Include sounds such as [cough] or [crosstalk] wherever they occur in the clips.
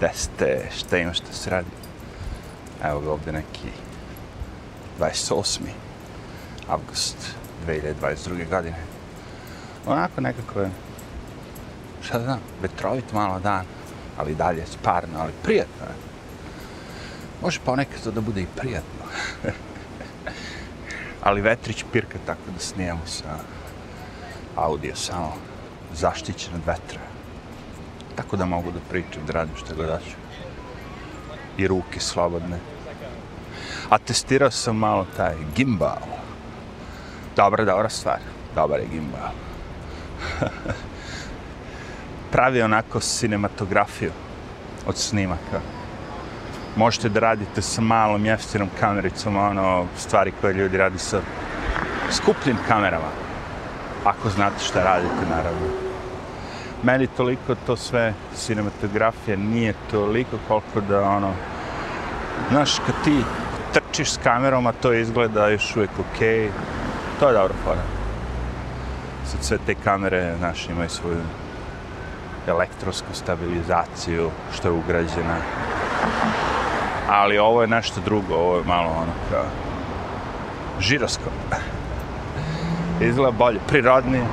Teste, šta ima što se radi. Evo ga ovdje neki 28. avgust 2022. godine. Onako nekako je, šta znam, vetrovit malo dan, ali dalje sparno, ali prijatno je. Može pa ponekad to da bude i prijatno. [laughs] ali vetrić pirka tako da snijemo sa audio samo zaštićen od vetra. Tako da mogu da pričam, da radim što god daću. I ruke slobodne. A testirao sam malo taj gimbal. Dobra, dobra stvar. Dobar je gimbal. [laughs] Pravi onako cinematografiju od snimaka. Možete da radite sa malom jeftinom kamericom, ono, stvari koje ljudi radi sa skupljim kamerama. Ako znate šta radite, naravno. Meni toliko to sve cinematografija nije toliko koliko da ono... Znaš, kad ti trčiš s kamerom, a to izgleda još uvijek okej, okay, to je dobro fora. Sad sve te kamere, znaš, imaju svoju elektrosku stabilizaciju, što je ugrađena. Ali ovo je nešto drugo, ovo je malo ono kao žiroskop. [laughs] Izgleda bolje, prirodnije.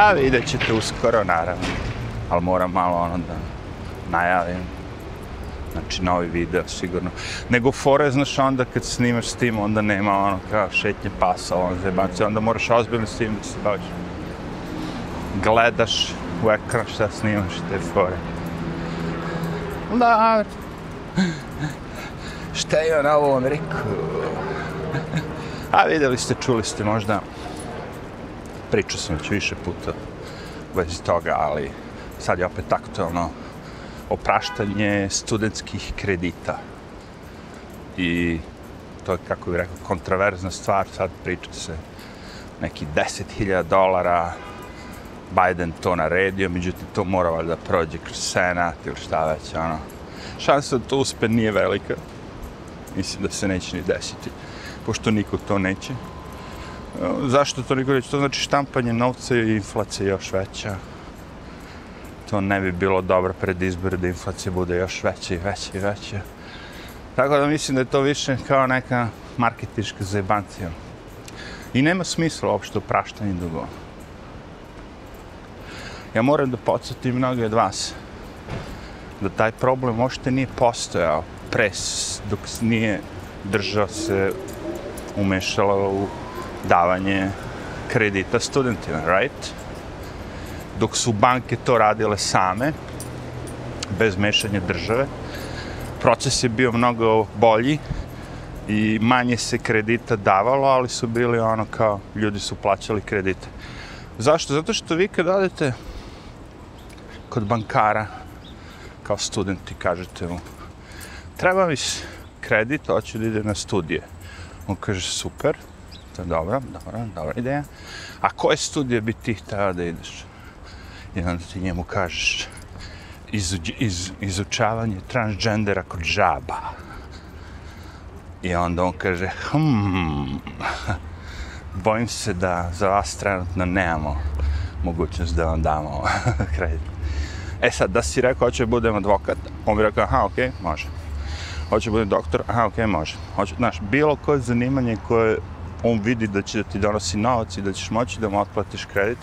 A vidjet ćete uskoro, naravno. Ali moram malo ono da najavim. Znači, novi video, sigurno. Nego fore, znaš, onda kad snimaš s tim, onda nema ono kao šetnje pasa, ono zebanci, onda moraš ozbiljno s tim da se baviš. Gledaš u ekran šta snimaš te fore. Da, šta je na ovom rekao? A vidjeli ste, čuli ste možda, pričao sam već više puta u vezi toga, ali sad je opet aktualno opraštanje studentskih kredita. I to je, kako bih rekao, kontraverzna stvar, sad priča se neki 10.000 dolara, Biden to naredio, međutim to mora valjda prođe kroz senat ili šta već, ono. Šansa da to uspe nije velika. Mislim da se neće ni desiti, pošto niko to neće. Zašto toliko reći? To znači štampanje novca i inflacija još veća to ne bi bilo dobro pred izbore da inflacija bude još veća i veća i veća. Tako da mislim da je to više kao neka marketička zajebancija. I nema smisla uopšte upraštanje dugova. Ja moram da podsjetim mnoge od vas da taj problem uopšte nije postojao pres dok nije država se umešala u davanje kredita studentima, right? dok su banke to radile same, bez mešanja države. Proces je bio mnogo bolji i manje se kredita davalo, ali su bili ono kao, ljudi su plaćali kredite. Zašto? Zato što vi kad odete kod bankara, kao studenti, kažete mu, treba mi kredit, hoću da ide na studije. On kaže, super, to je dobro, dobro, dobra ideja. A koje studije bi ti htjela da ideš? i onda ti njemu kažeš iz, iz, izučavanje transgendera kod žaba. I onda on kaže, hm, bojim se da za vas trenutno nemamo mogućnost da vam damo [laughs] kredit. E sad, da si rekao, hoće budem advokat, on bi rekao, aha, okej, okay, može. Hoće budem doktor, aha, okej, okay, može. Hoće, znaš, bilo koje zanimanje koje on vidi da će da ti donosi novac i da ćeš moći da mu otplatiš kredit,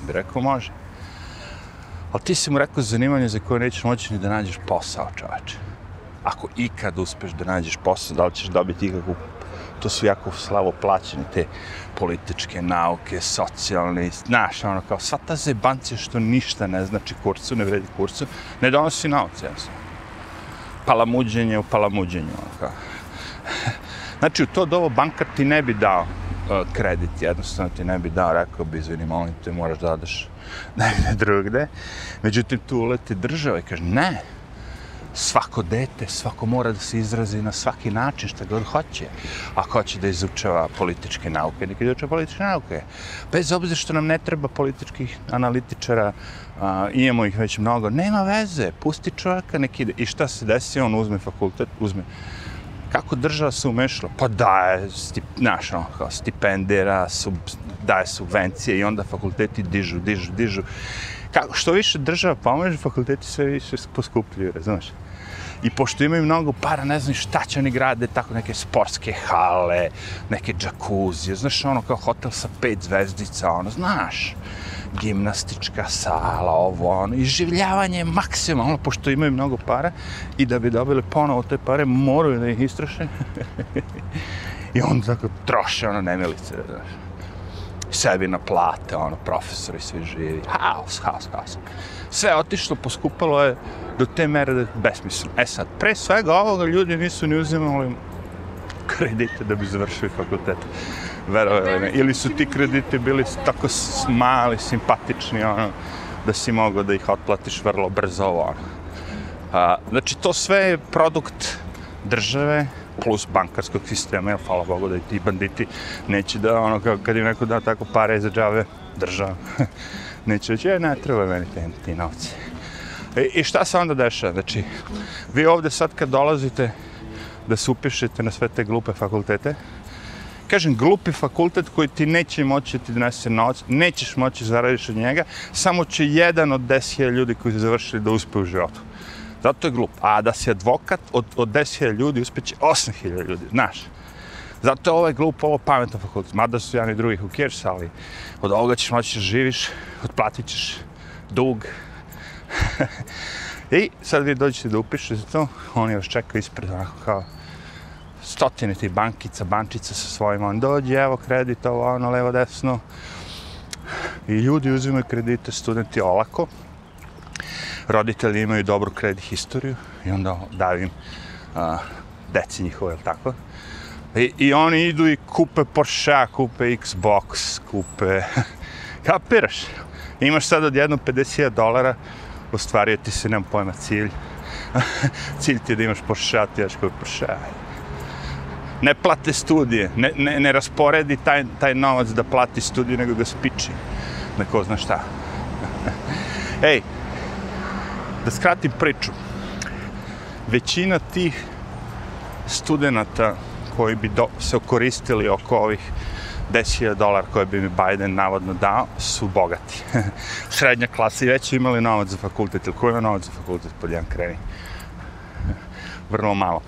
on bi rekao, može. Ali ti si mu rekao zanimanje za koje nećeš moći ni da nađeš posao, čoveče. Ako ikad uspeš da nađeš posao, da li ćeš dobiti ikakvu... To su jako slavo plaćene, te političke nauke, socijalne, znaš, ono, kao sva ta zebancija što ništa ne znači kurcu, ne vredi kurcu, ne donosi nauce, jasno. Palamuđenje u palamuđenju, ono, kao. Znači, u to dovo bankar ti ne bi dao e, kredit, jednostavno ti ne bi dao, rekao bi, izvini, molim te, moraš da odeš [laughs] negde drugde. Međutim, tu uleti država i kaže, ne, svako dete, svako mora da se izrazi na svaki način, šta god hoće. Ako hoće da izučava političke nauke, neka izučava političke nauke. Bez obzira što nam ne treba političkih analitičara, a, imamo ih već mnogo, nema veze, pusti čovjeka, neki ide. I šta se desi, on uzme fakultet, uzme kako država se umešala? Pa daje, stip, znaš, ono, kao stipendira, sub, daje subvencije i onda fakulteti dižu, dižu, dižu. kako, što više država pomaže, fakulteti sve više poskupljuju, razumiješ? I pošto imaju mnogo para, ne znam šta će oni grade, tako neke sportske hale, neke džakuzije, znaš, ono kao hotel sa pet zvezdica, ono, znaš, gimnastička sala, ovo, ono, iživljavanje maksimalno, pošto imaju mnogo para i da bi dobili ponovo te pare, moraju da ih istroše. [laughs] I onda tako troše, ono, nemilice, znaš. Sebi na plate, ono, profesori svi živi, haos, haos, haos. Sve otišlo, poskupalo je do te mere da je besmisleno. E sad, pre svega ovoga ljudi nisu ni uzimali kredite da bi završili fakultet verovali ne. Ili su ti krediti bili tako mali, simpatični, ono, da si mogao da ih otplatiš vrlo brzo, ono. A, znači, to sve je produkt države plus bankarskog sistema, jer hvala Bogu da i ti banditi neće da, ono, kad im neko da tako pare za džave, država, [laughs] neće reći, ne, treba meni te, ti novci. I, e, I šta se onda dešava? Znači, vi ovde sad kad dolazite da se upišete na sve te glupe fakultete, kažem, glupi fakultet koji ti neće moći ti donese novac, nećeš moći zaradiš od njega, samo će jedan od 10.000 ljudi koji su završili da uspe u životu. Zato je glup. A da si advokat, od, od 10.000 ljudi uspeće 8.000 ljudi, znaš. Zato je ovaj glup, ovo pametno fakultet. Mada su jedan i drugih u Kirš, ali od ovoga ćeš moći živiš, otplatit ćeš dug. [laughs] I sad vi dođete da upišete to, oni vas čekaju ispred, onako kao, stotine tih bankica, bančica sa svojima, on dođe, evo kredit, ovo, ono, levo, desno. I ljudi uzimaju kredite, studenti olako. Roditelji imaju dobru kredit historiju i onda daju im a, deci njihove, ili tako? I, I oni idu i kupe Porsche, kupe Xbox, kupe... [laughs] Kapiraš? Imaš sad od jedno 50.000 dolara, ostvario ti se, nemam pojma, cilj. [laughs] cilj ti je da imaš Porsche, ti jaš koji Porsche ne plate studije, ne, ne, ne rasporedi taj, taj novac da plati studije, nego ga spiči. Neko zna šta. [laughs] Ej, da skratim priču. Većina tih studenta koji bi do, se koristili oko ovih 10.000 dolara koje bi mi Biden navodno dao, su bogati. [laughs] Srednja klasa i već imali novac za fakultet, ili ko ima novac za fakultet pod jedan kreni? [laughs] vrlo malo.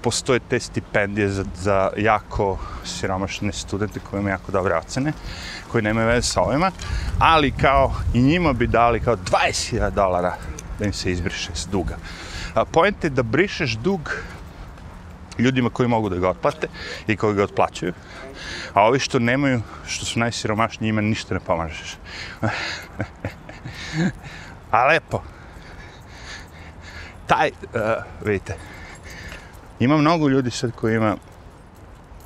Postoje te stipendije za, za jako siromašne studente koji imaju jako dobre ocene, koji nemaju veze sa ovima, ali kao i njima bi dali kao 20.000 dolara da im se izbriše s duga. Point je da brišeš dug ljudima koji mogu da ga otplate i koji ga otplaćuju, a ovi što nemaju, što su najsiromašniji, njima ništa ne pomažeš. [laughs] a lepo, taj, uh, vidite, ima mnogo ljudi sad koji ima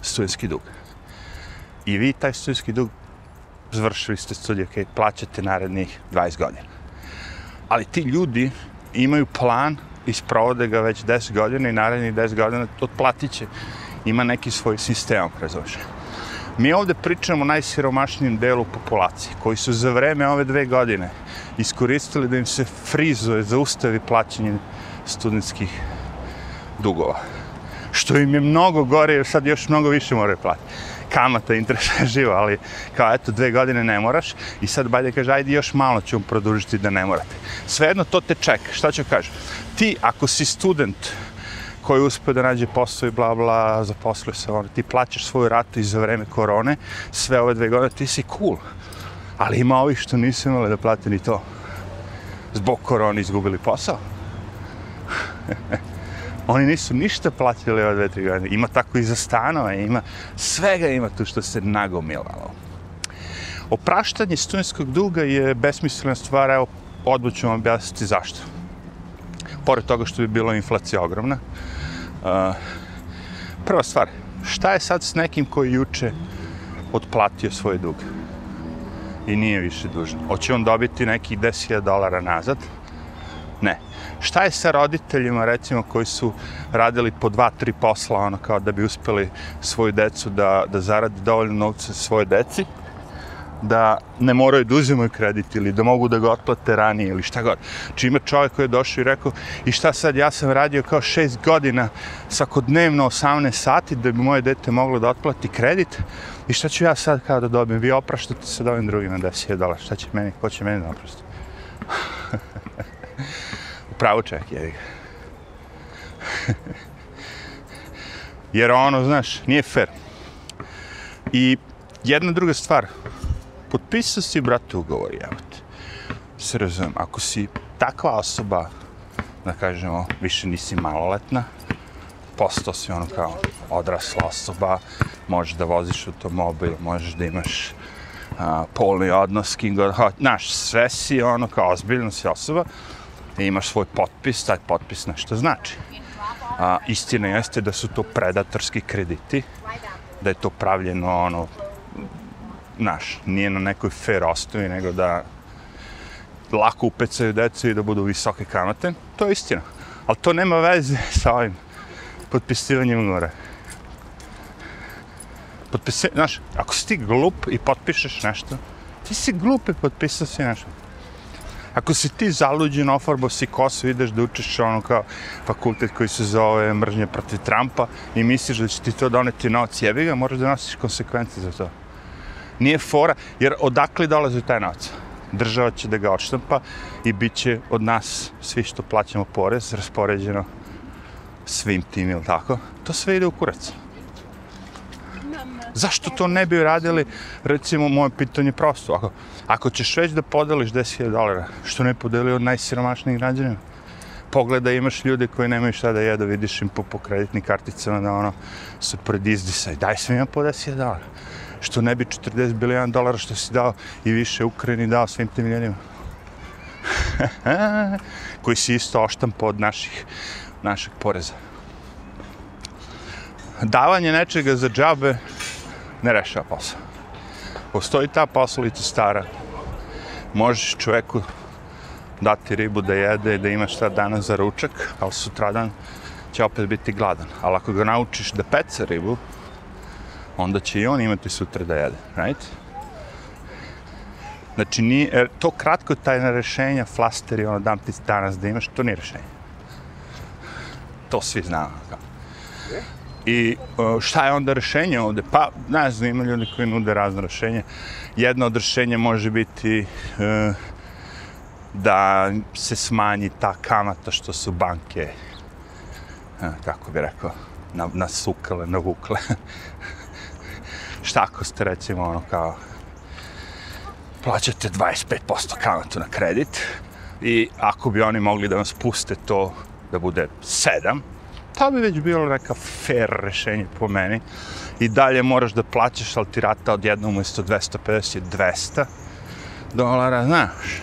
studijski dug. I vi taj studijski dug završili ste studije, ok, plaćate narednih 20 godina. Ali ti ljudi imaju plan i sprovode ga već 10 godina i narednih 10 godina otplatit će. Ima neki svoj sistem, razumiješ. Mi ovde pričamo o najsiromašnijem delu populacije, koji su za vreme ove dve godine iskoristili da im se frizuje, zaustavi plaćanje studentskih dugova. Što im je mnogo gore, jer sad još mnogo više moraju platiti. Kamata interesa je [laughs] živa, ali kao eto, dve godine ne moraš i sad Bajde kaže, ajde još malo ću produžiti da ne morate. Svejedno to te čeka. Šta ću kažem? Ti, ako si student koji uspio da nađe posao i bla bla, zaposlio se, on, ti plaćaš svoju ratu i za vreme korone, sve ove dve godine, ti si cool. Ali ima ovih što nisu imali da plate ni to. Zbog korone izgubili posao. [laughs] Oni nisu ništa platili ove dve, tri godine. Ima tako i za stanove, ima svega ima tu što se nagomilalo. Opraštanje studentskog duga je besmislena stvar, evo, odmah ću vam objasniti zašto. Pored toga što bi bilo inflacija ogromna. Uh, prva stvar, šta je sad s nekim koji juče otplatio svoj dug i nije više dužan? Hoće on dobiti nekih 10.000 dolara nazad? Ne šta je sa roditeljima, recimo, koji su radili po dva, tri posla, ono, kao da bi uspeli svoju decu da, da zaradi dovoljno novca svoje deci, da ne moraju da uzimaju kredit ili da mogu da ga otplate ranije ili šta god. Či ima čovjek koji je došao i rekao i šta sad, ja sam radio kao šest godina svakodnevno 18 sati da bi moje dete moglo da otplati kredit i šta ću ja sad kao da dobijem? Vi opraštate se da ovim drugima 10.000 dolara, šta će meni, ko će meni da oprašati? [laughs] Upravo čovjek, je. [laughs] Jer ono, znaš, nije fair. I jedna druga stvar, potpisao si, brate, ugovor, evo. Se razumijem, ako si takva osoba, da kažemo, više nisi maloletna, postao si ono kao odrasla osoba, možeš da voziš automobil, možeš da imaš a, polni odnos, kim god, naš, znaš, sve si ono kao ozbiljna si osoba, i imaš svoj potpis, taj potpis nešto znači. A, istina jeste da su to predatorski krediti, da je to pravljeno ono, naš, nije na nekoj fair osnovi, nego da lako upecaju decu i da budu visoke kamate, to je istina. Ali to nema veze [laughs] sa ovim potpisivanjem ugovora. Potpisi, znaš, ako si ti glup i potpišeš nešto, ti si glup i potpisao si nešto. Ako si ti zaluđen, ofarbo si kosu, ideš da učiš ono kao fakultet koji se zove mržnje protiv Trumpa i misliš da će ti to doneti novac, jebi ga, moraš da nosiš konsekvence za to. Nije fora, jer odakle dolazi taj novac? Država će da ga odštampa i bit će od nas, svi što plaćamo porez, raspoređeno svim tim, ili tako? To sve ide u kurac. Zašto to ne bi radili, recimo, moje pitanje prosto. Ako, ako ćeš već da podeliš 10.000 dolara, što ne podeli od najsiromašnijih građanima? Pogledaj, imaš ljude koji nemaju šta da jedu, vidiš im po, po kreditnim karticama da ono su pred izdisaj. Daj svima po 10.000 dolara. Što ne bi 40 bilijan dolara što si dao i više Ukrajini dao svim tim ljudima. [laughs] koji si isto oštampo pod naših, našeg poreza. Davanje nečega za džabe ne rešava posao. Postoji ta poslovica stara. Možeš čoveku dati ribu da jede, da ima šta danas za ručak, ali sutradan će opet biti gladan. Ali ako ga naučiš da peca ribu, onda će i on imati sutra da jede, right? Znači, nije, e, to kratko tajna rešenja, flasteri, ono, dam ti danas da imaš, to nije rešenje. To svi znamo. I e, šta je onda rešenje ovde? Pa, ne znam, ima ljudi koji nude razne rešenje. Jedno od rešenja može biti e, da se smanji ta kamata što su banke, uh, kako bi rekao, na, nasukale, navukle. [laughs] šta ako ste recimo ono kao plaćate 25% kamatu na kredit i ako bi oni mogli da vam spuste to da bude 7, to bi već bilo neka fair rešenje po meni. I dalje moraš da plaćaš, ali ti rata od jednog umjesto 250 200 dolara, znaš.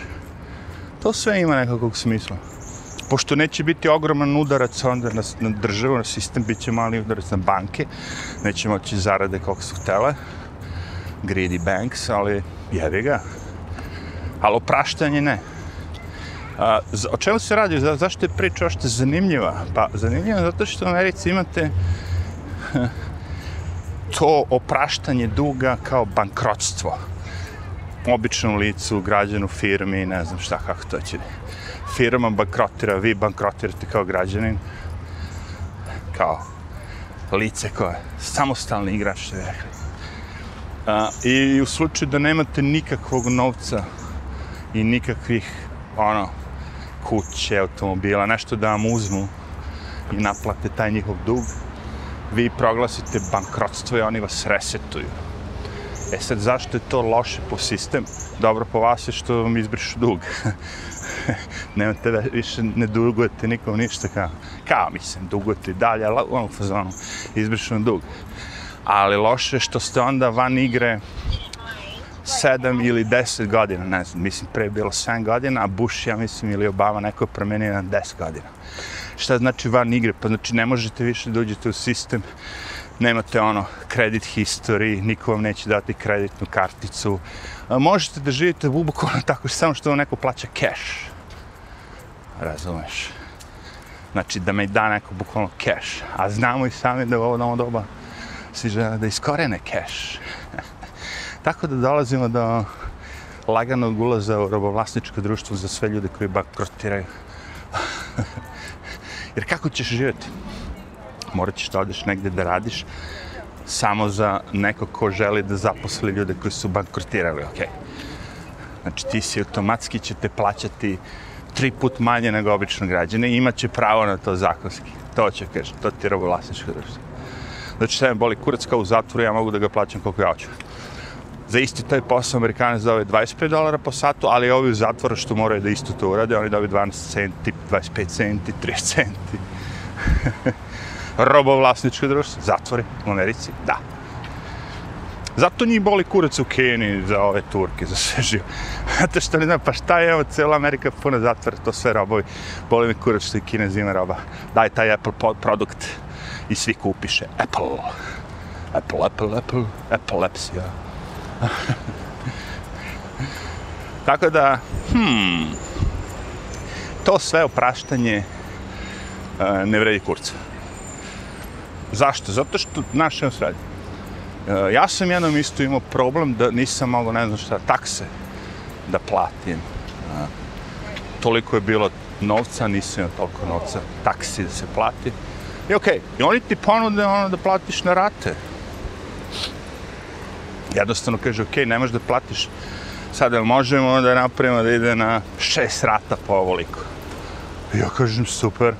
To sve ima nekakvog smisla. Pošto neće biti ogroman udarac onda na, na državu, na sistem, bit će mali udarac na banke, neće moći zarade koliko su htele, greedy banks, ali jevi ga. Ali opraštanje ne. A, o čemu se radi? Za, zašto je priča ošte zanimljiva? Pa zanimljiva zato što u Americi imate [laughs] to opraštanje duga kao bankrotstvo. Običnom licu, građanu, firmi, ne znam šta, kako to će. Firma bankrotira, vi bankrotirate kao građanin. Kao lice koje samostalni igrač, što je rekli. A, I u slučaju da nemate nikakvog novca i nikakvih ono, kuće, automobila, nešto da vam uzmu i naplate taj njihov dug, vi proglasite bankrotstvo i oni vas resetuju. E sad, zašto je to loše po sistem? Dobro po vas je što vam izbrišu dug. [laughs] [laughs] Nemate da više ne dugujete nikom ništa kao, kao mislim, dugujete i dalje, ali ono fazonu izbrišeno dug. Ali loše je što ste onda van igre sedam ili deset godina, ne znam, mislim, pre je bilo sedam godina, a Bush, ja mislim, ili Obama, neko je promenio na deset godina. Šta znači van igre? Pa znači, ne možete više da uđete u sistem, nemate ono, kredit history, niko vam neće dati kreditnu karticu. A možete da živite bukvalno tako, samo što vam neko plaća cash. Razumeš? Znači, da me da neko bukvalno cash. A znamo i sami da u ovo doba svi žele da iskorene cash. [laughs] Tako da dolazimo do laganog ulaza u robovlasničko društvo za sve ljude koji bankrotiraju. [laughs] Jer kako ćeš živjeti? Morat ćeš da odeš negde da radiš samo za neko ko želi da zaposli ljude koji su bankrotirali, ok? Znači ti si automatski će te plaćati tri put manje nego obično građane i imaće pravo na to zakonski. To će, kaže, to ti je robovlasničko društvo. Znači, sve me boli kurac kao u zatvoru, ja mogu da ga plaćam koliko ja hoću. Za isti taj posao Amerikanac dobije 25 dolara po satu, ali ovi u zatvoru što moraju da isto to urade, oni dobiju 12 centi, 25 centi, 30 centi. [laughs] Robovlasničko društvo, zatvori u Americi, da. Zato njih boli kurac u Keniji za ove Turke, za sve živo. Znate što ne znam, pa šta je, evo, cijela Amerika puna zatvora, to sve robovi. Boli mi kurac što i Kinez ima roba. Daj taj Apple produkt i svi kupiše. Apple. Apple, Apple, Apple, epilepsija. [laughs] Tako da, hmm, to sve opraštanje uh, ne vredi kurca. Zašto? Zato što naše sredi. E, ja sam jednom isto imao problem da nisam mogao, ne znam šta, takse da platim. E, toliko je bilo novca, nisam imao toliko novca, taksi da se plati. I okej, okay, i oni ti ponude ono da platiš na rate jednostavno kaže, okay, ne možeš da platiš sad, jel možemo da napravimo da ide na šest rata po ovoliko? I ja kažem, super,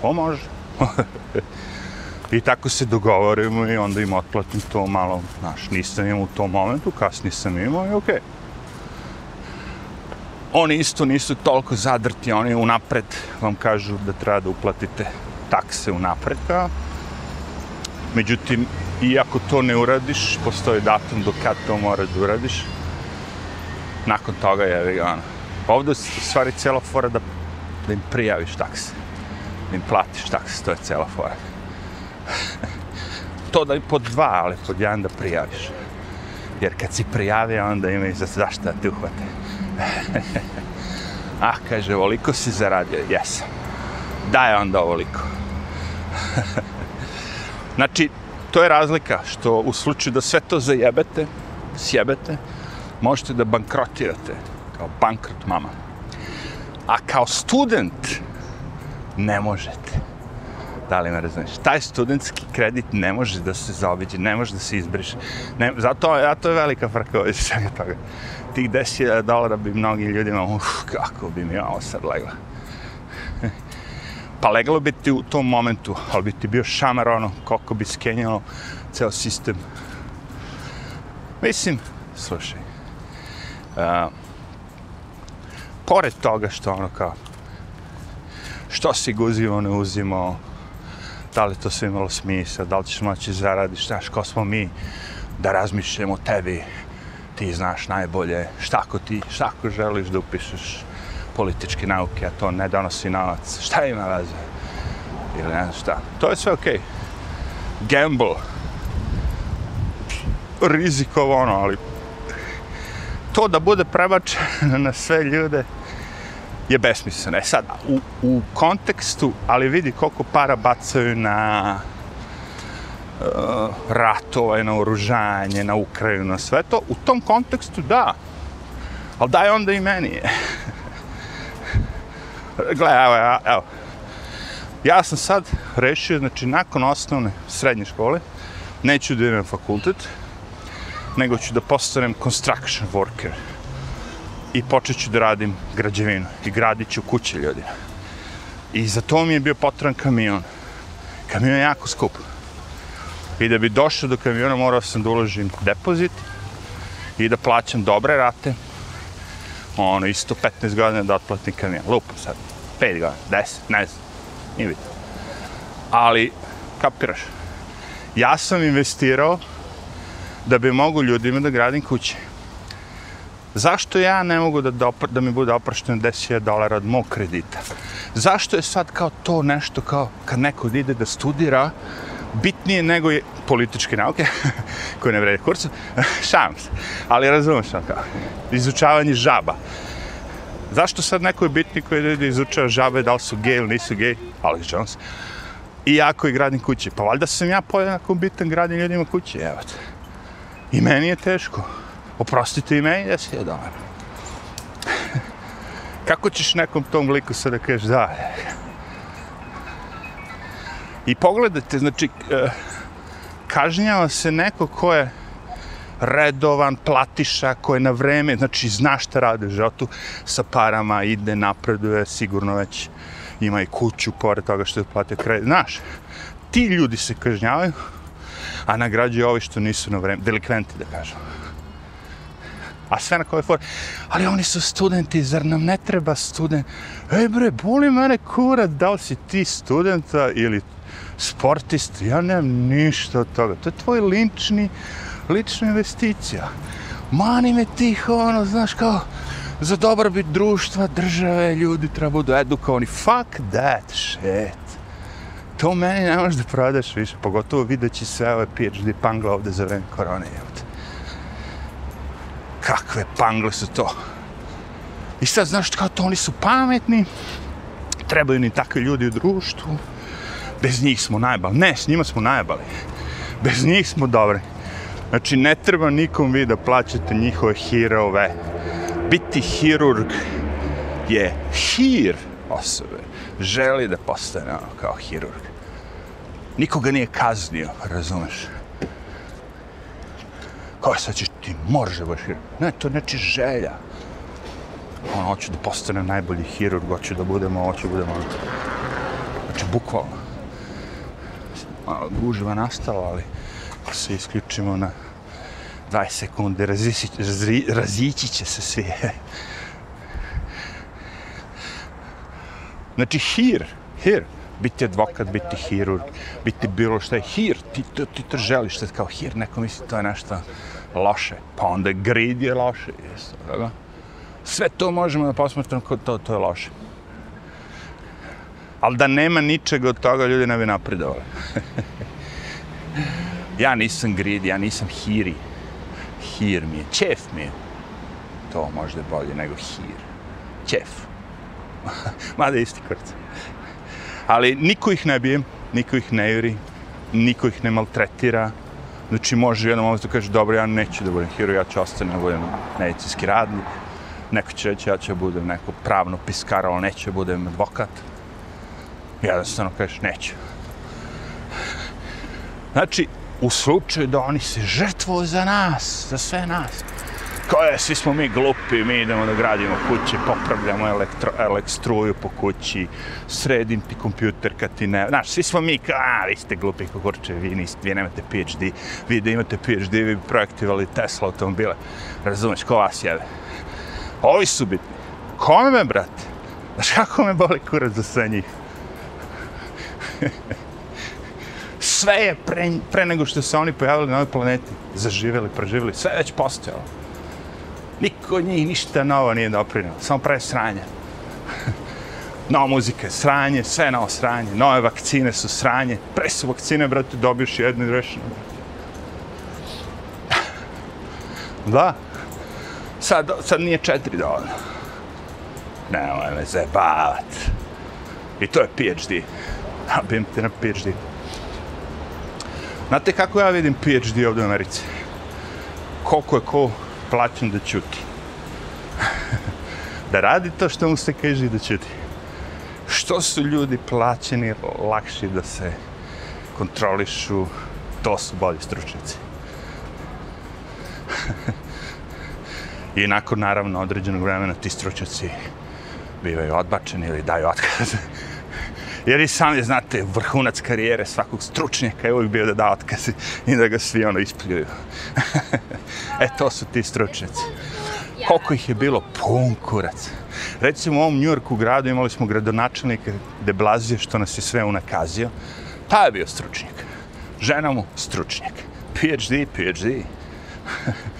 to može. [laughs] I tako se dogovorimo i onda im otplatim to malo, znaš, nisam imao u tom momentu, kasnije sam imao i okej. Okay. Oni isto nisu toliko zadrti, oni unapred vam kažu da treba da uplatite takse unapred, a Međutim, iako to ne uradiš, postoji datum do kad to moraš da uradiš. Nakon toga je ono. Ovdje u stvari cijela fora da, da im prijaviš takse. Da im platiš takse, to je cijela fora to da i pod dva, ali pod jedan da prijaviš. Jer kad si prijavio, onda imaju za zašto da te uhvate. [laughs] ah, kaže, ovoliko si zaradio. Jesam. Daj onda ovoliko. [laughs] znači, to je razlika što u slučaju da sve to zajebete, sjebete, možete da bankrotirate kao bankrot mama. A kao student ne možete. Da li me razumiješ? Taj studentski kredit ne može da se zaobiđe, ne može da se izbriše. Ne, zato, ja, to je velika frka od svega toga. Tih 10.000 dolara bi mnogi ljudima, uf, kako bi mi ovo sad legla pa leglo bi ti u tom momentu, ali bi ti bio šamar ono, koliko bi skenjalo ceo sistem. Mislim, slušaj, uh, pored toga što ono kao, što si guzimo, ne uzimo, da li to sve imalo smisla, da li ćeš moći zaradiš, znaš, ko smo mi da razmišljamo o tebi, ti znaš najbolje, šta ko ti, šta ko želiš da upišeš, političke nauke, a to ne donosi novac. Šta ima veze? Ili ne znam šta. To je sve okej. Okay. Gamble. Rizikovano, ali to da bude prebačeno [laughs] na sve ljude je besmisleno. E sad, u, u kontekstu, ali vidi koliko para bacaju na uh, ratove, na oružanje, na Ukrajinu, na sve to, u tom kontekstu da. Ali daj onda i meni. [laughs] Gle, evo, evo, evo. Ja sam sad rešio, znači, nakon osnovne srednje škole, neću da idem na fakultet, nego ću da postanem construction worker. I počet ću da radim građevinu. I gradit ću kuće ljudima. I za to mi je bio potreban kamion. Kamion je jako skup. I da bi došao do kamiona morao sam da uložim depozit i da plaćam dobre rate, ono, isto 15 godina da otplatim kamion. Lupo sad. 5 godina, 10, ne znam. Nije bitno. Ali, kapiraš, ja sam investirao da bi mogu ljudima da gradim kuće. Zašto ja ne mogu da, dopr da mi bude oprašteno 10.000 dolara od mog kredita? Zašto je sad kao to nešto kao kad neko ide da studira bitnije nego je političke nauke, [laughs] koje ne vrede kurcu, [laughs] šam se, ali razumem što kao, izučavanje žaba. Zašto sad neko je bitni koji ide izučava žabe, da li su gej ili nisu gej, Alex Jones, i jako je gradim kuće, pa valjda sam ja podjednako bitan gradnim ljudima kuće, evo te. I meni je teško. Oprostite i meni, da se je dobar. [laughs] Kako ćeš nekom tom liku sad da kažeš da? I pogledajte, znači, e, kažnjava se neko ko je redovan platiša koji na vreme, znači zna šta radi u životu sa parama, ide, napreduje, sigurno već ima i kuću pored toga što je platio kredit. Znaš, ti ljudi se kažnjavaju, a nagrađuju ovi što nisu na vreme, delikventi da kažem. A sve na kojoj for. Ali oni su studenti, zar nam ne treba student? Ej bre, boli mene kurac, da li si ti studenta ili sportist? Ja nemam ništa od toga. To je tvoj lični, lična investicija. Mani me tih, ono, znaš, kao, za dobrobit društva, države, ljudi treba budu edukovani. Fuck that shit. To meni ne možeš da prodaš više, pogotovo videći sve ove PhD pangla ovde za vreme korone. Jevte. Kakve pangle su to? I sad, znaš, kao to, oni su pametni, trebaju ni takvi ljudi u društvu, bez njih smo najbali. Ne, s njima smo najbali. Bez njih smo dobri. Znači, ne treba nikom vi da plaćate njihove hirove. Biti hirurg je hir osobe. Želi da postane ono kao hirurg. Nikoga nije kaznio, razumeš? Kao e, sad ćeš ti, može baš hirurg. Ne, to neči želja. Ono, hoću da postane najbolji hirurg, hoću da budemo, hoću da budemo... Ono. Znači, bukvalno. Malo gužva nastala, ali se isključimo na 20 sekunde, razići, razići će se svi. znači, hir, hir, biti advokat, biti hirurg, biti bilo što je hir, ti to, ti to želiš, što kao hir, neko misli to je nešto loše, pa onda grid je loše, jesu, da? Sve to možemo da posmatramo kao to, to je loše. Ali da nema ničega od toga, ljudi ne bi napredovali. [laughs] ja nisam grid, ja nisam hiri. Hir mi je, čef mi je. To možda je bolje nego hir. Čef. [laughs] Mada isti kurac. Ali niko ih ne bije, niko ih ne juri, niko ih ne maltretira. Znači može u jednom momentu kaže, dobro, ja neću da budem hero, ja ću ostati da budem medicinski radnik. Neko će reći, ja ću da budem neko pravno piskar, ali neću da budem advokat. Jednostavno kažeš, neću. Znači, u slučaju da oni se žrtvuju za nas, za sve nas. Kao je, svi smo mi glupi, mi idemo da gradimo kuće, popravljamo elektro, elekstruju po kući, sredim ti kompjuter kad ti ne... Znaš, svi smo mi kao, a, vi ste glupi kukurče, vi, niste, vi nemate PhD, vi da imate PhD, vi bi projektivali Tesla automobile. Razumeš, ko vas jebe? Ovi su bitni. Kome me, brate? Znaš kako me boli kurac za sve njih? [laughs] sve je pre, pre nego što se oni pojavili na ovoj planeti, zaživjeli, preživjeli, sve je već postojalo. Niko od njih ništa novo nije doprinio, samo pre sranje. [laughs] Nova muzika je sranje, sve novo sranje, nove vakcine su sranje, pre su vakcine, brate, dobiješ jednu i rešeno. [laughs] Da. Sad, sad nije četiri dovoljno. Nemoj me zajebavat. I to je PhD. A te na PhD. Znate kako ja vidim PhD ovdje u Americi? Koliko je ko plaćen da čuti. [laughs] da radi to što mu se kaže da čuti. Što su ljudi plaćeni lakši da se kontrolišu, to su bolji stručnici. [laughs] I nakon, naravno, određenog vremena ti stručnjaci bivaju odbačeni ili daju otkaz. Jer i sami znate, vrhunac karijere svakog stručnjaka je uvijek bio da da otkaz i da ga svi ono ispljuju. [laughs] e, to su ti stručnjaci. Koliko ih je bilo? Pun kurac. Recimo u ovom Njujorku gradu imali smo gradonačelnika de Blasio što nas je sve unakazio. Ta je bio stručnjak. Žena mu stručnjak. PhD, PhD. [laughs]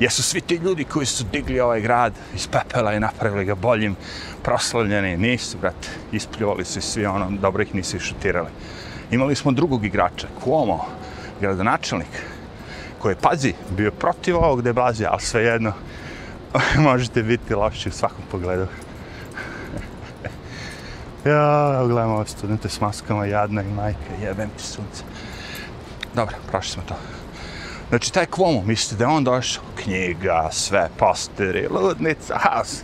Jesu svi ti ljudi koji su digli ovaj grad iz pepela i napravili ga boljim, proslavljeni? Nisu, brate. Ispljuvali su svi ono, dobro ih nisu šutirali. Imali smo drugog igrača, Cuomo, gradonačelnik, koji je, pazi, bio protiv ovog deblazija, ali svejedno [laughs] možete biti loši u svakom pogledu. [laughs] ja, gledamo ove studente s maskama, jadna i majka, jebem ti sunce. Dobro, prošli smo to. Znači, taj Cuomo, mislite da je on došao? Knjiga, sve, posteri, ludnica, haos.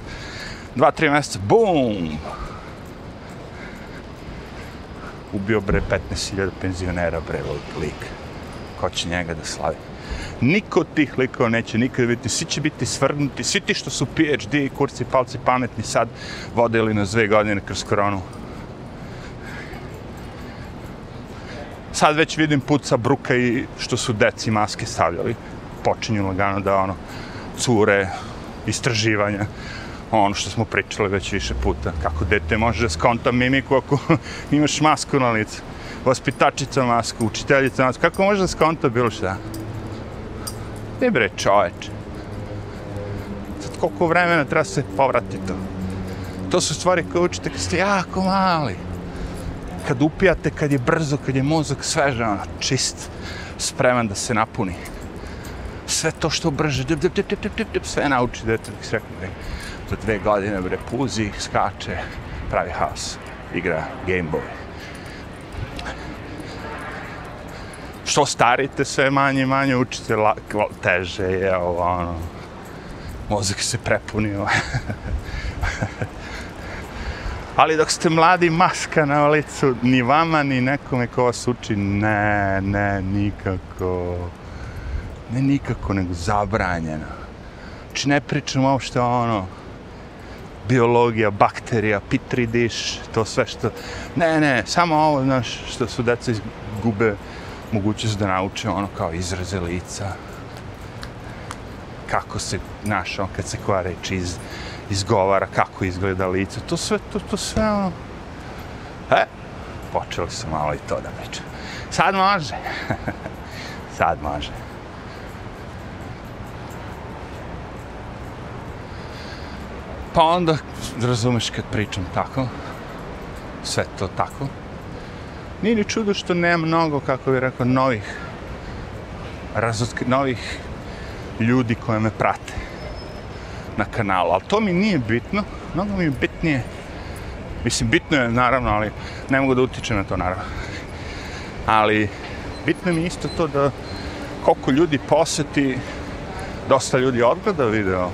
Dva, tri mjeseca, bum! Ubio bre 15.000 penzionera, bre, lik. Ko će njega da slavi? Niko od tih likova neće nikad biti, svi će biti svrgnuti, svi ti što su PhD, kurci, palci, pametni sad vodili nas dve godine kroz koronu. Sad već vidim puca bruka i što su deci maske stavljali. Počinju lagano da ono, cure, istraživanja ono što smo pričali već više puta, kako dete može da skonta mimiku ako imaš masku na licu, vaspitačica masku, učiteljica masku, kako može da skonta bilo šta? Ne bre čoveč. Sad koliko vremena treba se povrati to? To su stvari koje učite kad ste jako mali. Kad upijate, kad je brzo, kad je mozak svežan, ono, čist, spreman da se napuni. Sve to što brže, dip, dip, dip, dip, dip, dip, sve nauči dete, da se rekao, za dve godine bre puzi, skače, pravi haos, igra Game Boy. Što starite sve manje i manje učite la, teže je ovo ono. Mozak se prepunio. [laughs] Ali dok ste mladi, maska na licu, ni vama, ni nekome ko vas uči, ne, ne, nikako. Ne nikako, nego zabranjeno. Znači ne pričam uopšte ono, biologija, bakterija, pitri diš, to sve što... Ne, ne, samo ovo, znaš, što su deca izgube mogućnost da nauče ono kao izraze lica. Kako se, znaš, on kad se koja reč iz, izgovara, kako izgleda lice. To sve, to, to sve, ono... E, počeli su malo i to da pričam. Sad može. [laughs] Sad može. Pa onda, razumeš kad pričam tako, sve to tako, nije ni čudo što nema mnogo, kako bih rekao, novih, razotk novih ljudi koje me prate na kanalu. Ali to mi nije bitno, mnogo mi je bitnije, mislim, bitno je naravno, ali ne mogu da utičem na to naravno. Ali bitno mi je isto to da koliko ljudi poseti, dosta ljudi odgleda video,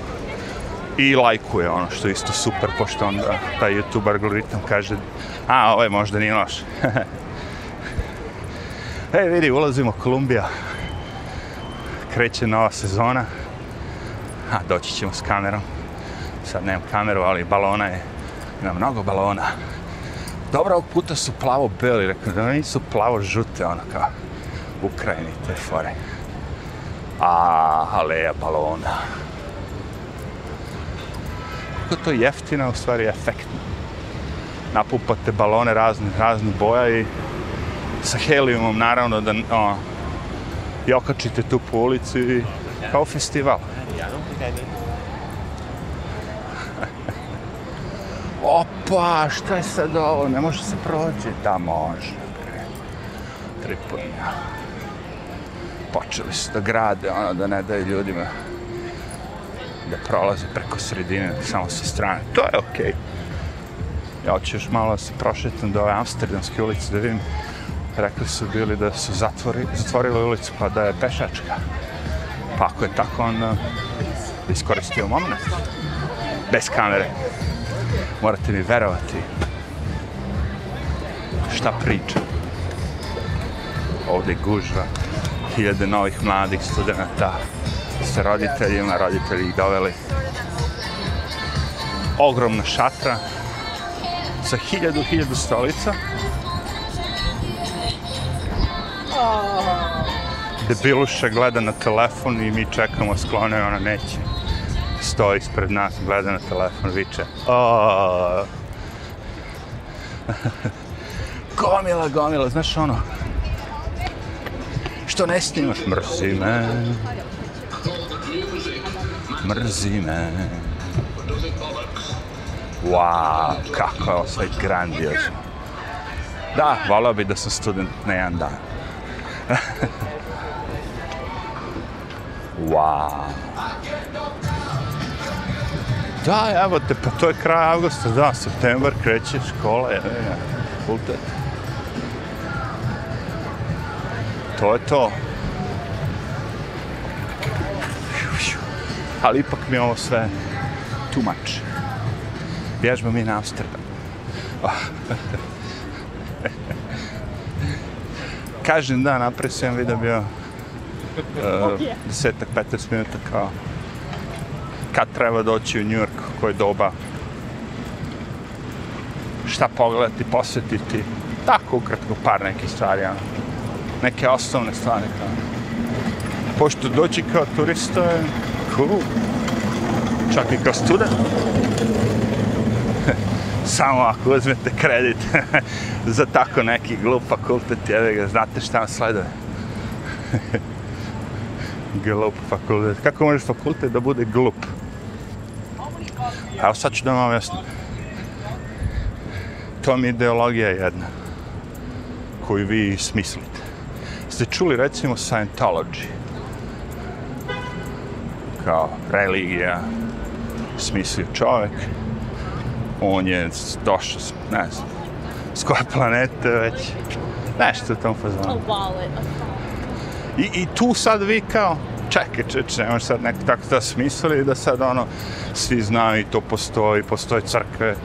i lajkuje ono što je isto super, pošto onda taj YouTube algoritam kaže a, ovo je možda nije loš. [laughs] e, vidi, ulazimo Kolumbija. Kreće nova sezona. A, doći ćemo s kamerom. Sad nemam kameru, ali balona je. Ima mnogo balona. Dobro, ovog puta su plavo-beli, rekao da nisu plavo-žute, ono kao Ukrajini, te fore. A, aleja balona koliko to jeftino, u stvari efektna. Napupate balone raznih, raznih boja i sa helijumom naravno da o, i okačite tu po ulici i kao festival. [laughs] Opa, šta je sad ovo? Ne može se proći? Da, može. Tripunja. Počeli su da grade, ono, da ne daju ljudima da prolaze preko sredine, samo sa strane. To je okej. Okay. Ja ću još malo se prošetam do ove Amsterdamske ulice da vidim. Rekli su bili da su zatvori, zatvorili ulicu pa da je pešačka. Pa ako je tako, onda iskoristio moment. Bez kamere. Morate mi verovati. Šta priča? Ovdje gužva. Hiljade novih mladih studenta sa roditeljima, roditelji ih doveli. Ogromna šatra sa hiljadu, hiljadu stolica. Debiluša gleda na telefon i mi čekamo sklone, ona neće. Stoji ispred nas, gleda na telefon, viče. Oh. [laughs] gomila, gomila, znaš ono, što ne snimaš, mrzi me mrzi me. Wow, kako je ovo sve grandiozno. Da, volao bi da sam student na jedan dan. [laughs] wow. Da, evo te, pa to je kraj avgusta, da, septembar kreće škola, je, je, fakultet. To je to. Ali ipak mi je ovo sve too much. Bježba mi na Amsterdam. [laughs] Kažem da, napred sam vidio bio uh, desetak, 15 minuta kao kad treba doći u New York, koje doba, šta pogledati, posjetiti, tako ukratko par nekih stvari, ono. neke osnovne stvari. Kao. Pošto doći kao turista je cool, čak i kao student. [laughs] Samo ako uzmete kredit [laughs] za tako neki glup fakultet, jede ga, znate šta vam sleduje. [laughs] glup fakultet. Kako može fakultet da bude glup? Evo sad ću da vam objasnim. To mi je ideologija jedna koju vi smislite. Ste čuli recimo Scientology kao religija smislio čovjek on je došao ne znam s koje planete već nešto u tom fazonu I, i tu sad vi kao čekaj, čekaj, nemaš sad neko tako da smislili da sad ono, svi znaju i to postoji, postoje crkve,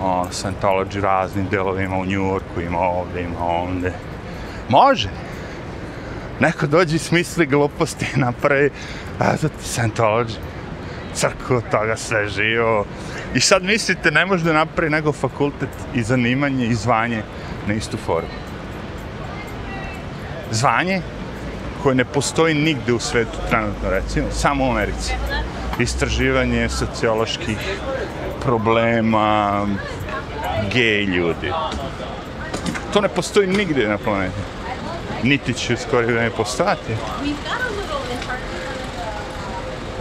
ono, Scientology raznim delovima u New Yorku, ima ovdje, ima ovdje. Može. Neko dođe i smisli gluposti i [laughs] napravi, a za ti Scientology, crkvu, toga sve živo. I sad mislite, ne može da napravi nego fakultet i zanimanje i zvanje na istu formu. Zvanje koje ne postoji nigde u svetu trenutno, recimo, samo u Americi. Istraživanje socioloških problema gej ljudi. To ne postoji nigde na planeti. Niti će skoro vreme postati.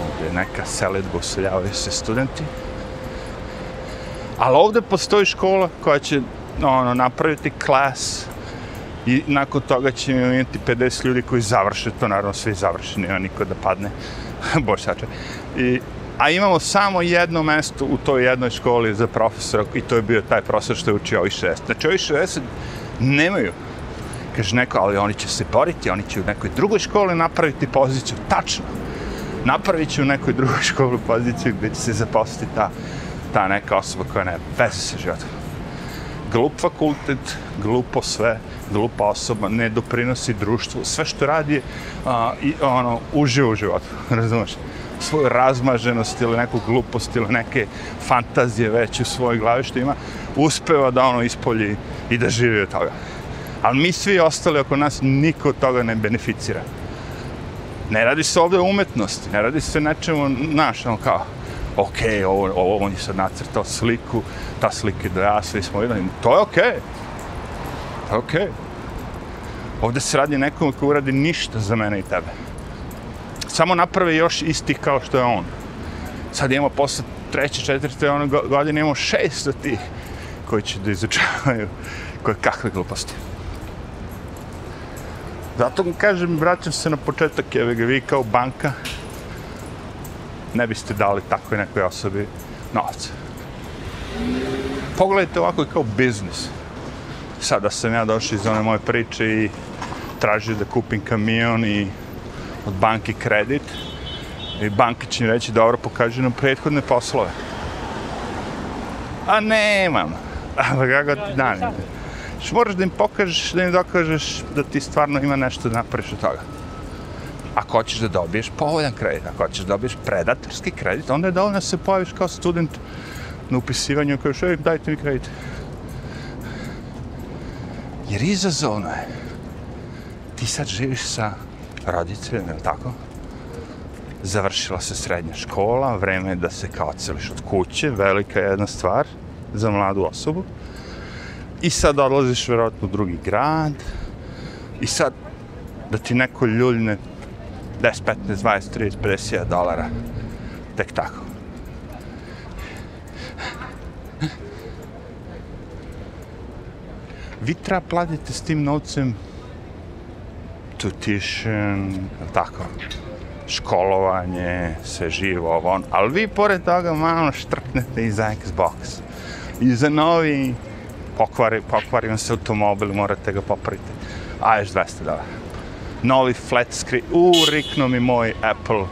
Ovdje je neka seledba useljavaju se studenti. Ali ovdje postoji škola koja će ono, napraviti klas I nakon toga će imati 50 ljudi koji završe to, naravno svi završe, nema niko da padne, [laughs] bošače. sače. I, a imamo samo jedno mesto u toj jednoj školi za profesora i to je bio taj profesor što je učio ovih 60. Znači ovih 60 nemaju. Kaže neko, ali oni će se boriti, oni će u nekoj drugoj školi napraviti poziciju. Tačno. Napravit će u nekoj drugoj [laughs] školi poziciju gdje će se zaposliti ta, ta neka osoba koja ne veze sa životom. Glup fakultet, glupo sve, glupa osoba, ne doprinosi društvu, sve što radi je a, i, ono, uživo u životu, [laughs] razumiješ? svoju razmaženost ili neku glupost ili neke fantazije već u svojoj glavi što ima, uspeva da ono ispolji i da živi od toga. Ali mi svi ostali oko nas, niko od toga ne beneficira. Ne radi se ovdje o umetnosti, ne radi se nečemu naš, ono kao, ok, ovo, ovo, on je sad nacrtao sliku, ta slika je da ja, svi smo jedan, to je ok. To je ok. Ovdje se radi nekom koji uradi ništa za mene i tebe. Samo naprave još isti kao što je on. Sad imamo posle treće, četvrte ono godine, imamo šest od tih koji će da izučavaju koje kakve gluposti. Zato kažem, vraćam se na početak, jeve ga vi kao banka ne biste dali takvoj nekoj osobi novac. Pogledajte ovako kao biznis. Sada sam ja došao iz one moje priče i tražio da kupim kamion i od banke kredit. I banka će mi reći, dobro, pokaži nam prethodne poslove. A nemam. [laughs] A pa kako ti dan? Moraš da im pokažeš, da im dokažeš da ti stvarno ima nešto da napraviš od toga. Ako hoćeš da dobiješ povoljan kredit, ako hoćeš da dobiješ predatorski kredit, onda je dovoljno da se pojaviš kao student na upisivanju koji ej, dajte mi kredit. Jer izazovno je. Ti sad živiš sa roditeljima, je tako? Završila se srednja škola, vreme je da se kao celiš od kuće, velika je jedna stvar za mladu osobu. I sad odlaziš vjerojatno u drugi grad. I sad da ti neko ljuljne 10, 15, 20, 30, 50 dolara. Tek tako. Vi treba platiti s tim novcem tuition, tako, školovanje, sve živo, ovo. Ono. Ali vi pored toga malo štrknete i za Xbox. I za novi pokvari, pokvari vam se automobil, morate ga popraviti. A još 200 dolara novi flat screen. U, rikno mi moj Apple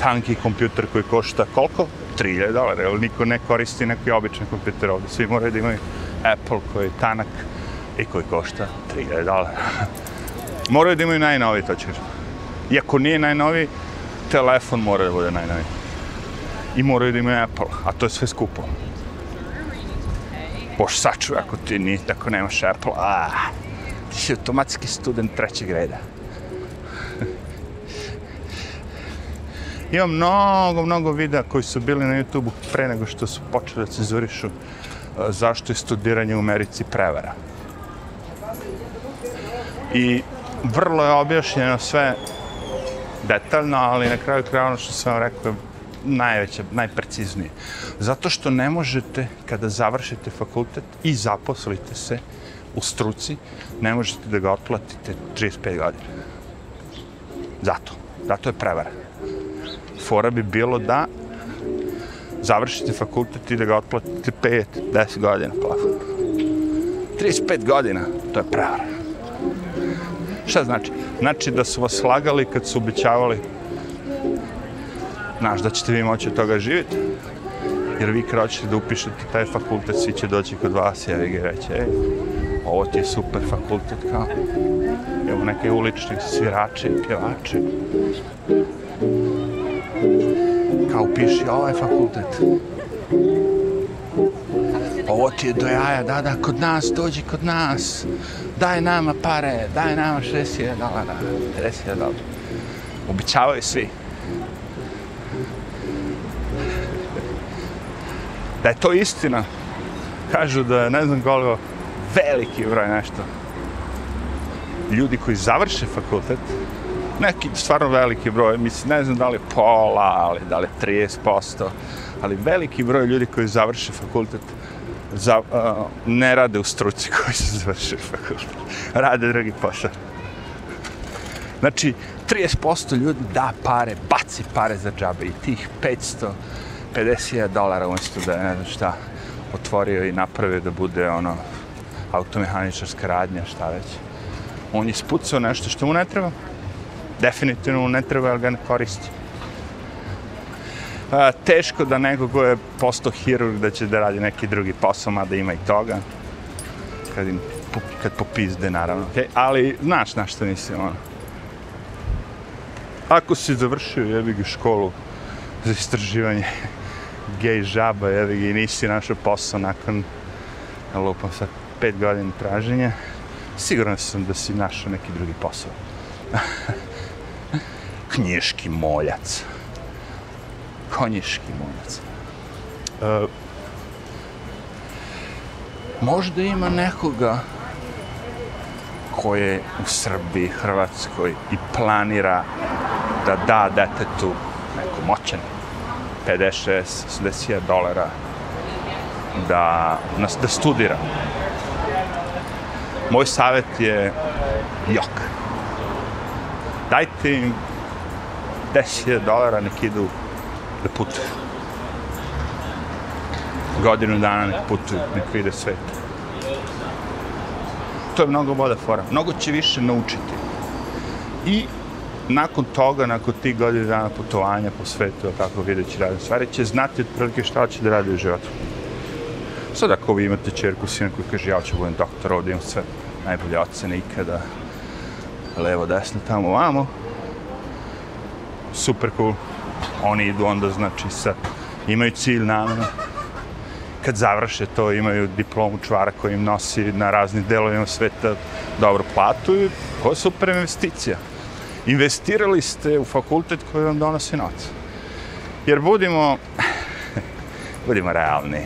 tanki kompjuter koji košta koliko? 3000 dolara, jer niko ne koristi neki običan kompjuter ovdje. Svi moraju da imaju Apple koji je tanak i koji košta 3000 dolara. [laughs] moraju da imaju najnoviji, to ćeš. Iako nije najnoviji, telefon mora da bude najnoviji. I moraju da imaju Apple, a to je sve skupo. Bož sačuj ako ti ni tako nemaš Apple, a ti si automatski student trećeg reda. [laughs] Imam mnogo, mnogo videa koji su bili na YouTube-u pre nego što su počeli da cenzurišu e, zašto je studiranje u Americi prevara. I vrlo je objašnjeno sve detaljno, ali na kraju kraja ono što sam vam rekao je najveće, najpreciznije. Zato što ne možete, kada završite fakultet i zaposlite se u struci, ne možete da ga otplatite 35 godina. Zato. Zato je prevara. Fora bi bilo da završite fakultet i da ga otplatite 5, 10 godina plafon. 35 godina, to je prevara. Šta znači? Znači da su vas slagali kad su obećavali znaš da ćete vi moći od toga živjeti. Jer vi kada da upišete taj fakultet, svi će doći kod vas i ja ga reći, ej, ovo ti je super fakultet, kao, evo neke ulični svirači, pjevači. Kao upiši ovaj fakultet. Ovo ti je do jaja, da, da, kod nas, dođi kod nas. Daj nama pare, daj nama 60 dolara, 50 dolara. Običavaju svi. Da je to istina, kažu da je ne znam koliko veliki broj nešto. Ljudi koji završe fakultet, neki stvarno veliki broj, mislim, ne znam da li je pola, ali da li je 30%, ali veliki broj ljudi koji završe fakultet za, uh, ne rade u struci [laughs] koji su završili fakultet. Rade drugi posao. Znači, 30% ljudi da pare, baci pare za džabe i tih 50.000 dolara umjesto da ne znam šta otvorio i napravio da bude ono automehaničarska radnja, šta već. On je spucao nešto što mu ne treba. Definitivno mu ne treba, ali ga ne koristi. A, teško da neko ko je postao hirurg da će da radi neki drugi posao, mada ima i toga. Kad, im, kad popizde, naravno. Okay? Ali znaš na što mislim, ono. Ako si završio jebigu školu za istraživanje gej žaba, ga i nisi našao posao nakon, lupam sad, pet godina traženja, siguran sam da si našao neki drugi posao. [laughs] Knjiški moljac. Konjiški moljac. Uh, možda ima nekoga koje u Srbiji, Hrvatskoj i planira da da detetu neku moćan 50-60 dolara da, da studira. Moj savjet je jok. Dajte im 10 dolara nek idu da putuju. Godinu dana nek putuju, nek vide svet. To je mnogo bolja fora. Mnogo će više naučiti. I nakon toga, nakon tih godina dana putovanja po svetu, kako videći radne stvari, će znati otprilike šta će da radi u životu. Sad ako vi imate čerku, sina koji kaže ja ću budem doktor, ovdje imam sve najbolje ocene ikada, levo, desno, tamo, vamo, super cool. Oni idu onda, znači, sa, imaju cilj namenu. Kad završe to, imaju diplomu čvara koji im nosi na raznim delovima sveta dobru platu i to je super investicija. Investirali ste u fakultet koji vam donosi noc. Jer budimo, budimo realni,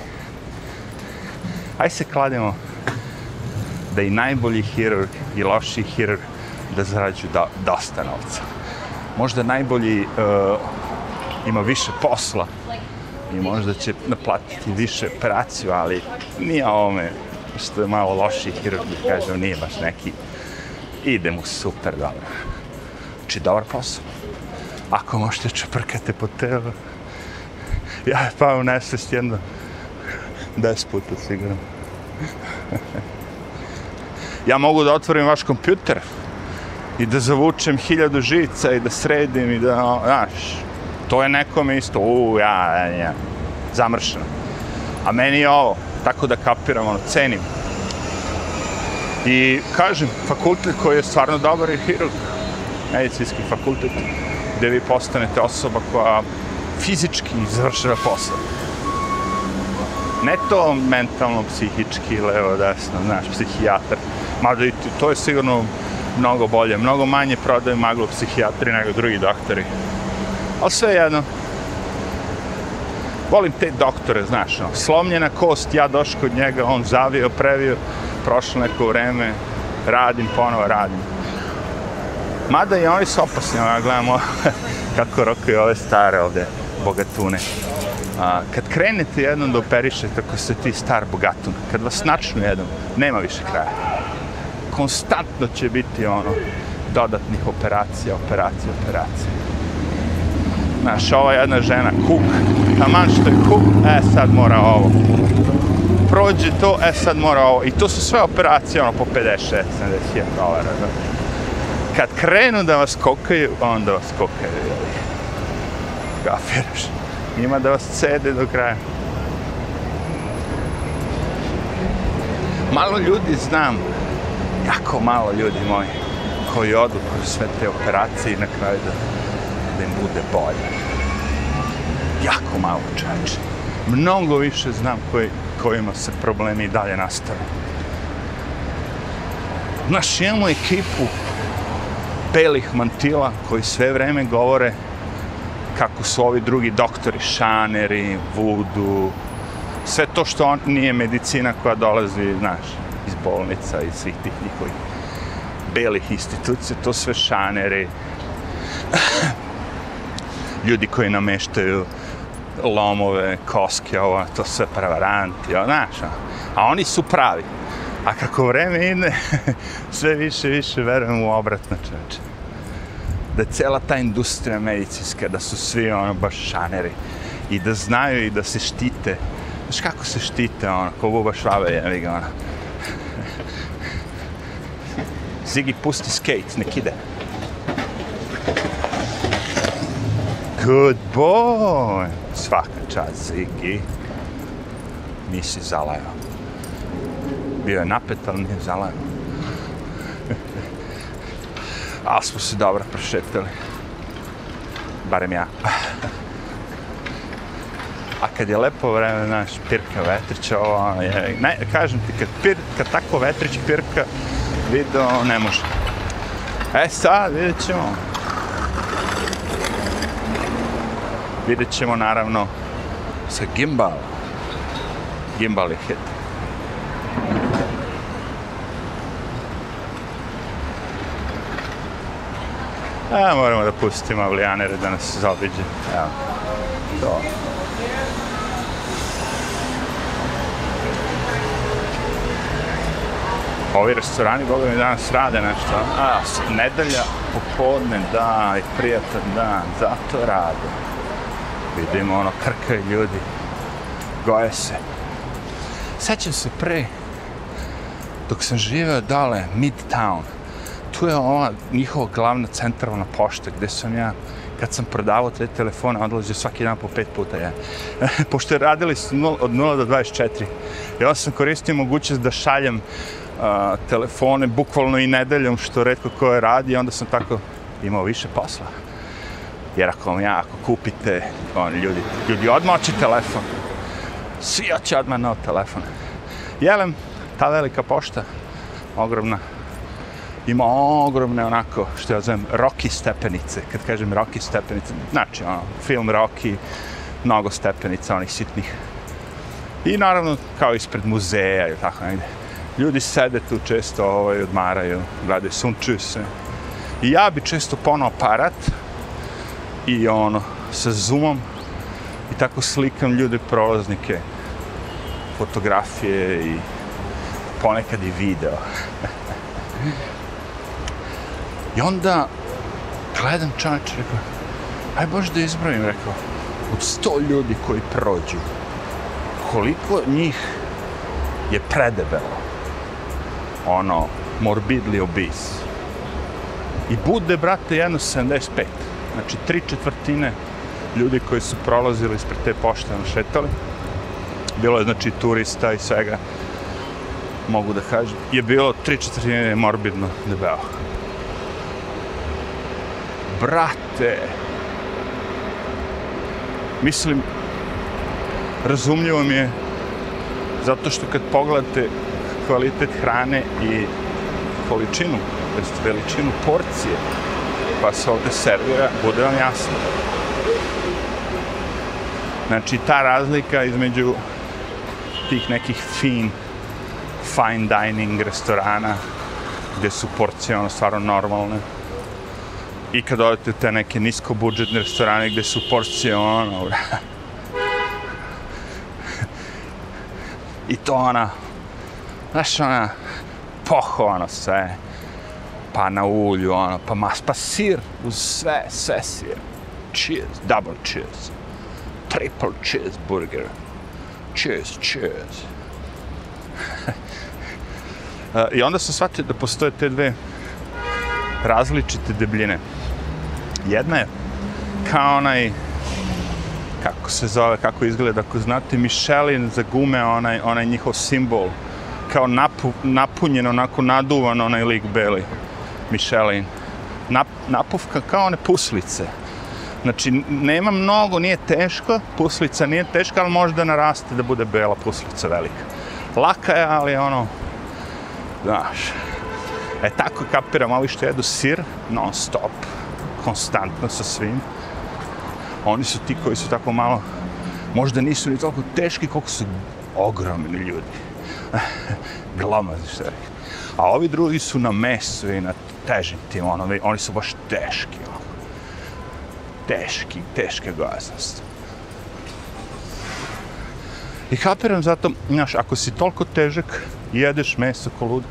aj se kladimo da i najbolji hirurg i loši hirurg da zarađuju da, dosta novca. Možda najbolji uh, ima više posla i možda će naplatiti više operaciju, ali nije ovome što je malo loši hirurg kažem, nije baš neki ide mu super dobro. Znači, dobar posao. Ako možete čeprkate po telu, ja je pa u nesvest jedno des puta sigurno. ja mogu da otvorim vaš kompjuter i da zavučem hiljadu žica i da sredim i da, znaš, to je nekome isto, u, ja, ja, ja, zamršeno. A meni je ovo, tako da kapiram, ono, cenim. I kažem, fakultet koji je stvarno dobar je hirurg medicinski fakultet, gde vi postanete osoba koja fizički završava posao. Ne to mentalno, psihički, levo, desno, znaš, psihijatar. Mada i to je sigurno mnogo bolje, mnogo manje prodaju maglu psihijatri nego drugi doktori. Ali sve jedno, volim te doktore, znaš, no, slomljena kost, ja došao kod njega, on zavio, previo, prošlo neko vreme, radim, ponovo radim. Mada i oni su opasni, ja gledamo [laughs] kako rokuju ove stare ovde bogatune. A, kad krenete jednom da operišete, ako ste ti star bogatun, kad vas načnu jednom, nema više kraja. Konstantno će biti ono, dodatnih operacija, operacija, operacija. Znaš, ova jedna žena, kuk, taman što je kuk, e, sad mora ovo. Prođe to, e, sad mora ovo. I to su sve operacije, ono, po 50, 70 dolara, znaš. Kad krenu da vas kokaju, onda vas kokaju, jel? Gafiraš. Ima da vas cede do kraja. Malo ljudi znam, jako malo ljudi moji, koji odu kroz sve te operacije i na kraju da, da im bude bolje. Jako malo čače. Mnogo više znam koji, kojima se problemi i dalje nastave. Znaš, imamo ekipu belih mantila koji sve vreme govore kako su ovi drugi doktori, šaneri, vudu, sve to što on, nije medicina koja dolazi, znaš, iz bolnica i svih tih njihovih belih institucija, to sve šaneri, [clears throat] ljudi koji nameštaju lomove, koske, ovo, to sve prevaranti, znaš, a oni su pravi. A kako vreme ide, [laughs] sve više i više verujem u obratno čoveče. Da je cela ta industrija medicinska, da su svi ono baš šaneri i da znaju i da se štite. Znaš kako se štite, ono, ko buba švabe, jevi ga, ono. [laughs] Zigi, pusti skate, nek ide. Good boy! Svaka čast, Zigi. Nisi zalajao. Bio je napet, ali nije zalajao. [laughs] ali smo se dobro prošetali. Barem ja. A kad je lepo vreme, znaš, pirka vetrića, ovo je, ne, kažem ti, kad, pir, kad tako vetrić pirka, video ne može. E sad, vidjet ćemo. Vidjet ćemo, naravno, sa gimbal. Gimbal je hit. A, moramo da pustimo avlijanere da nas zaobiđe. Evo. To. Ovi restorani, boga mi danas rade nešto. A, nedelja, popodne, da, i prijatan dan, zato rade. Vidimo, ono, krkaju ljudi. Goje se. Sećam se pre, dok sam živeo dole, Midtown, tu je ono ova njihova glavna centralna ono, pošta gdje sam ja kad sam prodavao te telefone, odlazio svaki dan po pet puta. Ja. [laughs] Pošto je radili su od 0 do 24. Ja sam koristio mogućnost da šaljem uh, telefone bukvalno i nedeljom, što redko ko je radi, onda sam tako imao više posla. Jer ako vam ja, ako kupite, on, ljudi, ljudi odmah oči telefon. Svi oči odmah nov telefon. Jelem, ta velika pošta, ogromna, ima ogromne onako, što ja zovem, Rocky stepenice. Kad kažem Rocky stepenice, znači ono, film Rocky, mnogo stepenica, onih sitnih. I naravno, kao ispred muzeja ili tako negde. Ljudi sede tu često, ovaj, odmaraju, gledaju, sunčuju se. I ja bi često ponao aparat i ono, sa zoomom i tako slikam ljude prolaznike, fotografije i ponekad i video. [laughs] I onda gledam čovječ, rekao, aj bož da izbrojim, rekao, od sto ljudi koji prođu, koliko njih je predebelo, ono, morbidli obis. I bude, brate, jedno 75. Znači, tri četvrtine ljudi koji su prolazili ispred te pošte, šetali, bilo je, znači, turista i svega, mogu da kažem, je bilo tri četvrtine morbidno debelo brate, mislim, razumljivo mi je zato što kad pogledate kvalitet hrane i količinu, to veličinu porcije, pa se ovde servira, bude vam jasno. Znači, ta razlika između tih nekih fin, fine dining restorana, gde su porcije ono stvarno normalne, i kad odete u te neke nisko budžetne restorane gdje su porcije ono, I to ona, znaš ona, poho ono sve, pa na ulju ono, pa mas, pa sir uz sve, sve sir. Cheers, double cheers. Triple cheeseburger. Cheers, cheers. [laughs] E, I onda sam shvatio da postoje te dve različite debljine. Jedna je kao onaj kako se zove, kako izgleda, ako znate, Michelin za gume, onaj, onaj njihov simbol, kao napu, napunjen, onako naduvan onaj lik beli, Michelin. Nap, napuvka kao one puslice. Znači, nema mnogo, nije teško, puslica nije teška, ali možda naraste da bude bela puslica velika. Laka je, ali ono, znaš, e tako kapiram, ovi što jedu sir, non stop, konstantno sa svim, oni su ti koji su tako malo, možda nisu ni toliko teški koliko su ogromni ljudi. [laughs] Glomazni što je. A ovi drugi su na mesu i na težim tim, ono, oni su baš teški. Ono. Teški, teške gojaznosti. I kapiram zato, znaš, ako si toliko težak i jedeš meso ko lud,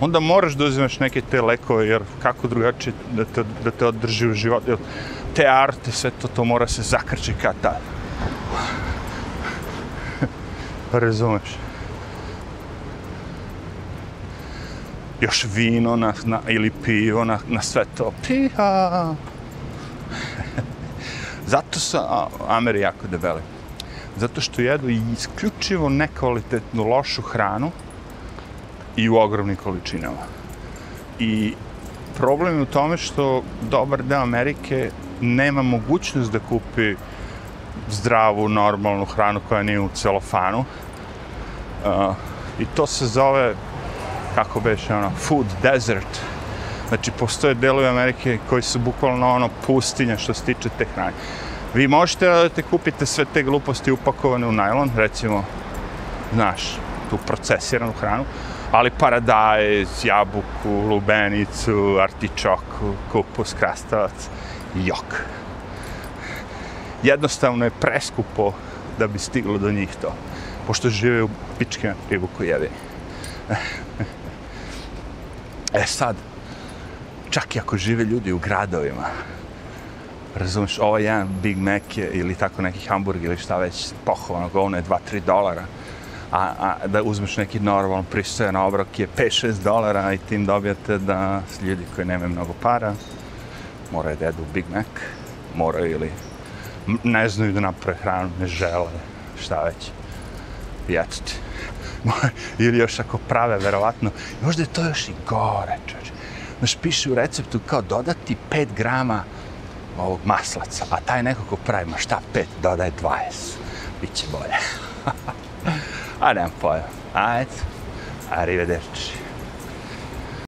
onda moraš da uzimaš neke te lekove, jer kako drugačije da te, da te održi u životu te arte, sve to, to mora se zakrči kad tad. [laughs] Razumeš? Još vino na, na, ili pivo na, na sve to. Piha! [laughs] Zato su Ameri jako debeli. Zato što jedu isključivo nekvalitetnu lošu hranu i u ogromnim količinama. I problem je u tome što dobar deo Amerike nema mogućnost da kupi zdravu, normalnu hranu koja nije u celofanu. Uh, I to se zove, kako beše, ono, food desert. Znači, postoje delovi Amerike koji su bukvalno ono pustinja što se tiče te hrane. Vi možete da te kupite sve te gluposti upakovane u najlon, recimo, znaš, tu procesiranu hranu, ali paradajz, jabuku, lubenicu, artičoku, kupus, krastavac, jok. Jednostavno je preskupo da bi stiglo do njih to. Pošto žive u pičke na koji jede. e sad, čak i ako žive ljudi u gradovima, razumiješ, ovo ovaj jedan Big Mac je, ili tako neki hamburger ili šta već, pohovano govno je 2-3 dolara, a, a da uzmeš neki normalan pristojan obrok je 5-6 dolara i tim dobijate da ljudi koji nemaju mnogo para, moraju da jedu Big Mac, moraju ili ne znaju da naprave hranu, ne žele, šta već. I eto ti. ili još ako prave, verovatno, možda je to još i gore, čoče. Znaš, piše u receptu kao dodati 5 grama ovog maslaca, a taj neko ko pravi, ma šta 5, dodaje 20. Biće bolje. [laughs] a nemam pojma. Ajde. Arrivederci.